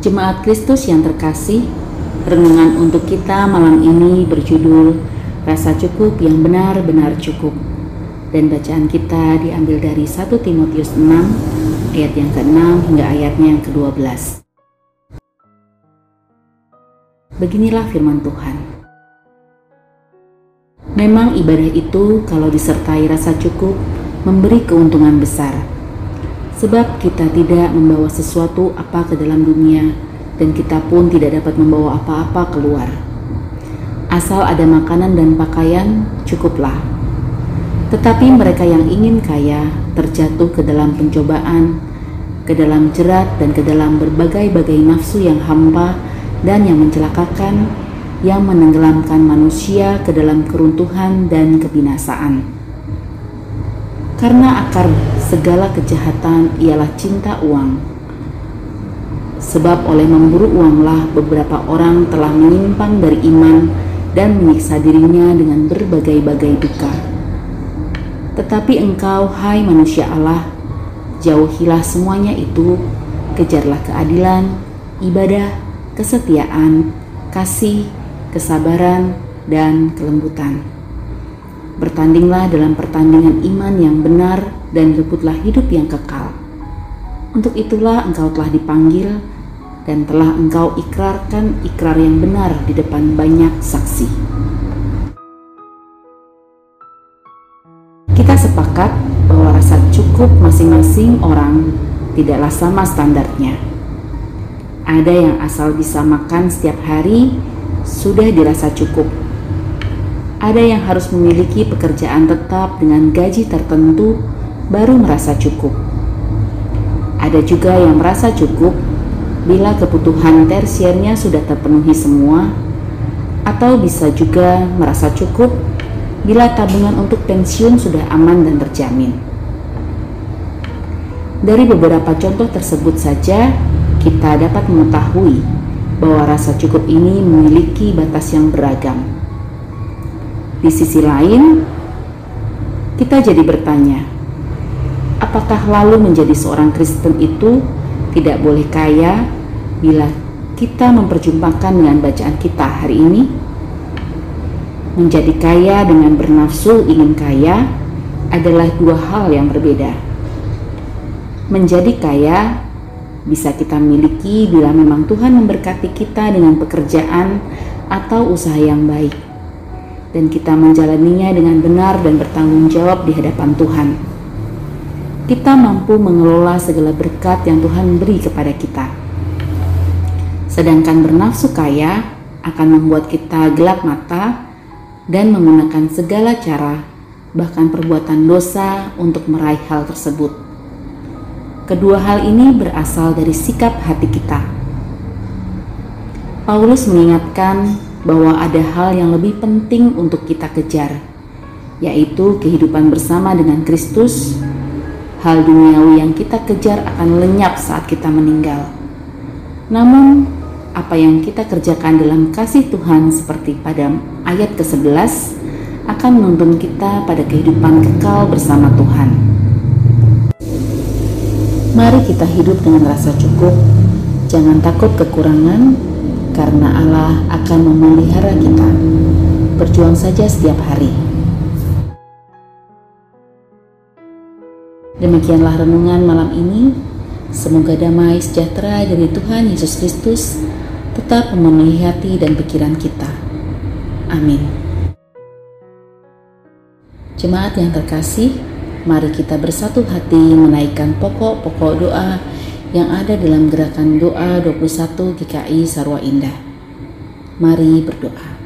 Jemaat Kristus yang terkasih, renungan untuk kita malam ini berjudul Rasa Cukup yang Benar-benar Cukup. Dan bacaan kita diambil dari 1 Timotius 6 ayat yang ke-6 hingga ayatnya yang ke-12. Beginilah firman Tuhan. Memang ibadah itu kalau disertai rasa cukup memberi keuntungan besar Sebab kita tidak membawa sesuatu apa ke dalam dunia dan kita pun tidak dapat membawa apa-apa keluar. Asal ada makanan dan pakaian, cukuplah. Tetapi mereka yang ingin kaya terjatuh ke dalam pencobaan, ke dalam jerat dan ke dalam berbagai-bagai nafsu yang hampa dan yang mencelakakan, yang menenggelamkan manusia ke dalam keruntuhan dan kebinasaan. Karena akar segala kejahatan ialah cinta uang. Sebab oleh memburu uanglah beberapa orang telah menyimpang dari iman dan menyiksa dirinya dengan berbagai-bagai duka. Tetapi engkau, hai manusia Allah, jauhilah semuanya itu, kejarlah keadilan, ibadah, kesetiaan, kasih, kesabaran, dan kelembutan Bertandinglah dalam pertandingan iman yang benar dan rebutlah hidup yang kekal. Untuk itulah engkau telah dipanggil dan telah engkau ikrarkan ikrar yang benar di depan banyak saksi. Kita sepakat bahwa rasa cukup masing-masing orang tidaklah sama standarnya. Ada yang asal bisa makan setiap hari sudah dirasa cukup ada yang harus memiliki pekerjaan tetap dengan gaji tertentu baru merasa cukup. Ada juga yang merasa cukup bila kebutuhan tersiernya sudah terpenuhi semua, atau bisa juga merasa cukup bila tabungan untuk pensiun sudah aman dan terjamin. Dari beberapa contoh tersebut saja, kita dapat mengetahui bahwa rasa cukup ini memiliki batas yang beragam di sisi lain, kita jadi bertanya, apakah lalu menjadi seorang Kristen itu tidak boleh kaya bila kita memperjumpakan dengan bacaan kita hari ini? Menjadi kaya dengan bernafsu ingin kaya adalah dua hal yang berbeda. Menjadi kaya bisa kita miliki bila memang Tuhan memberkati kita dengan pekerjaan atau usaha yang baik dan kita menjalaninya dengan benar dan bertanggung jawab di hadapan Tuhan. Kita mampu mengelola segala berkat yang Tuhan beri kepada kita. Sedangkan bernafsu kaya akan membuat kita gelap mata dan menggunakan segala cara, bahkan perbuatan dosa untuk meraih hal tersebut. Kedua hal ini berasal dari sikap hati kita. Paulus mengingatkan bahwa ada hal yang lebih penting untuk kita kejar, yaitu kehidupan bersama dengan Kristus. Hal duniawi yang kita kejar akan lenyap saat kita meninggal. Namun, apa yang kita kerjakan dalam kasih Tuhan seperti pada ayat ke-11 akan menuntun kita pada kehidupan kekal bersama Tuhan. Mari kita hidup dengan rasa cukup, jangan takut kekurangan, karena Allah akan memelihara kita. Berjuang saja setiap hari. Demikianlah renungan malam ini. Semoga damai sejahtera dari Tuhan Yesus Kristus tetap memenuhi hati dan pikiran kita. Amin. Jemaat yang terkasih, mari kita bersatu hati menaikkan pokok-pokok doa yang ada dalam gerakan doa 21 GKI Sarwa Indah. Mari berdoa.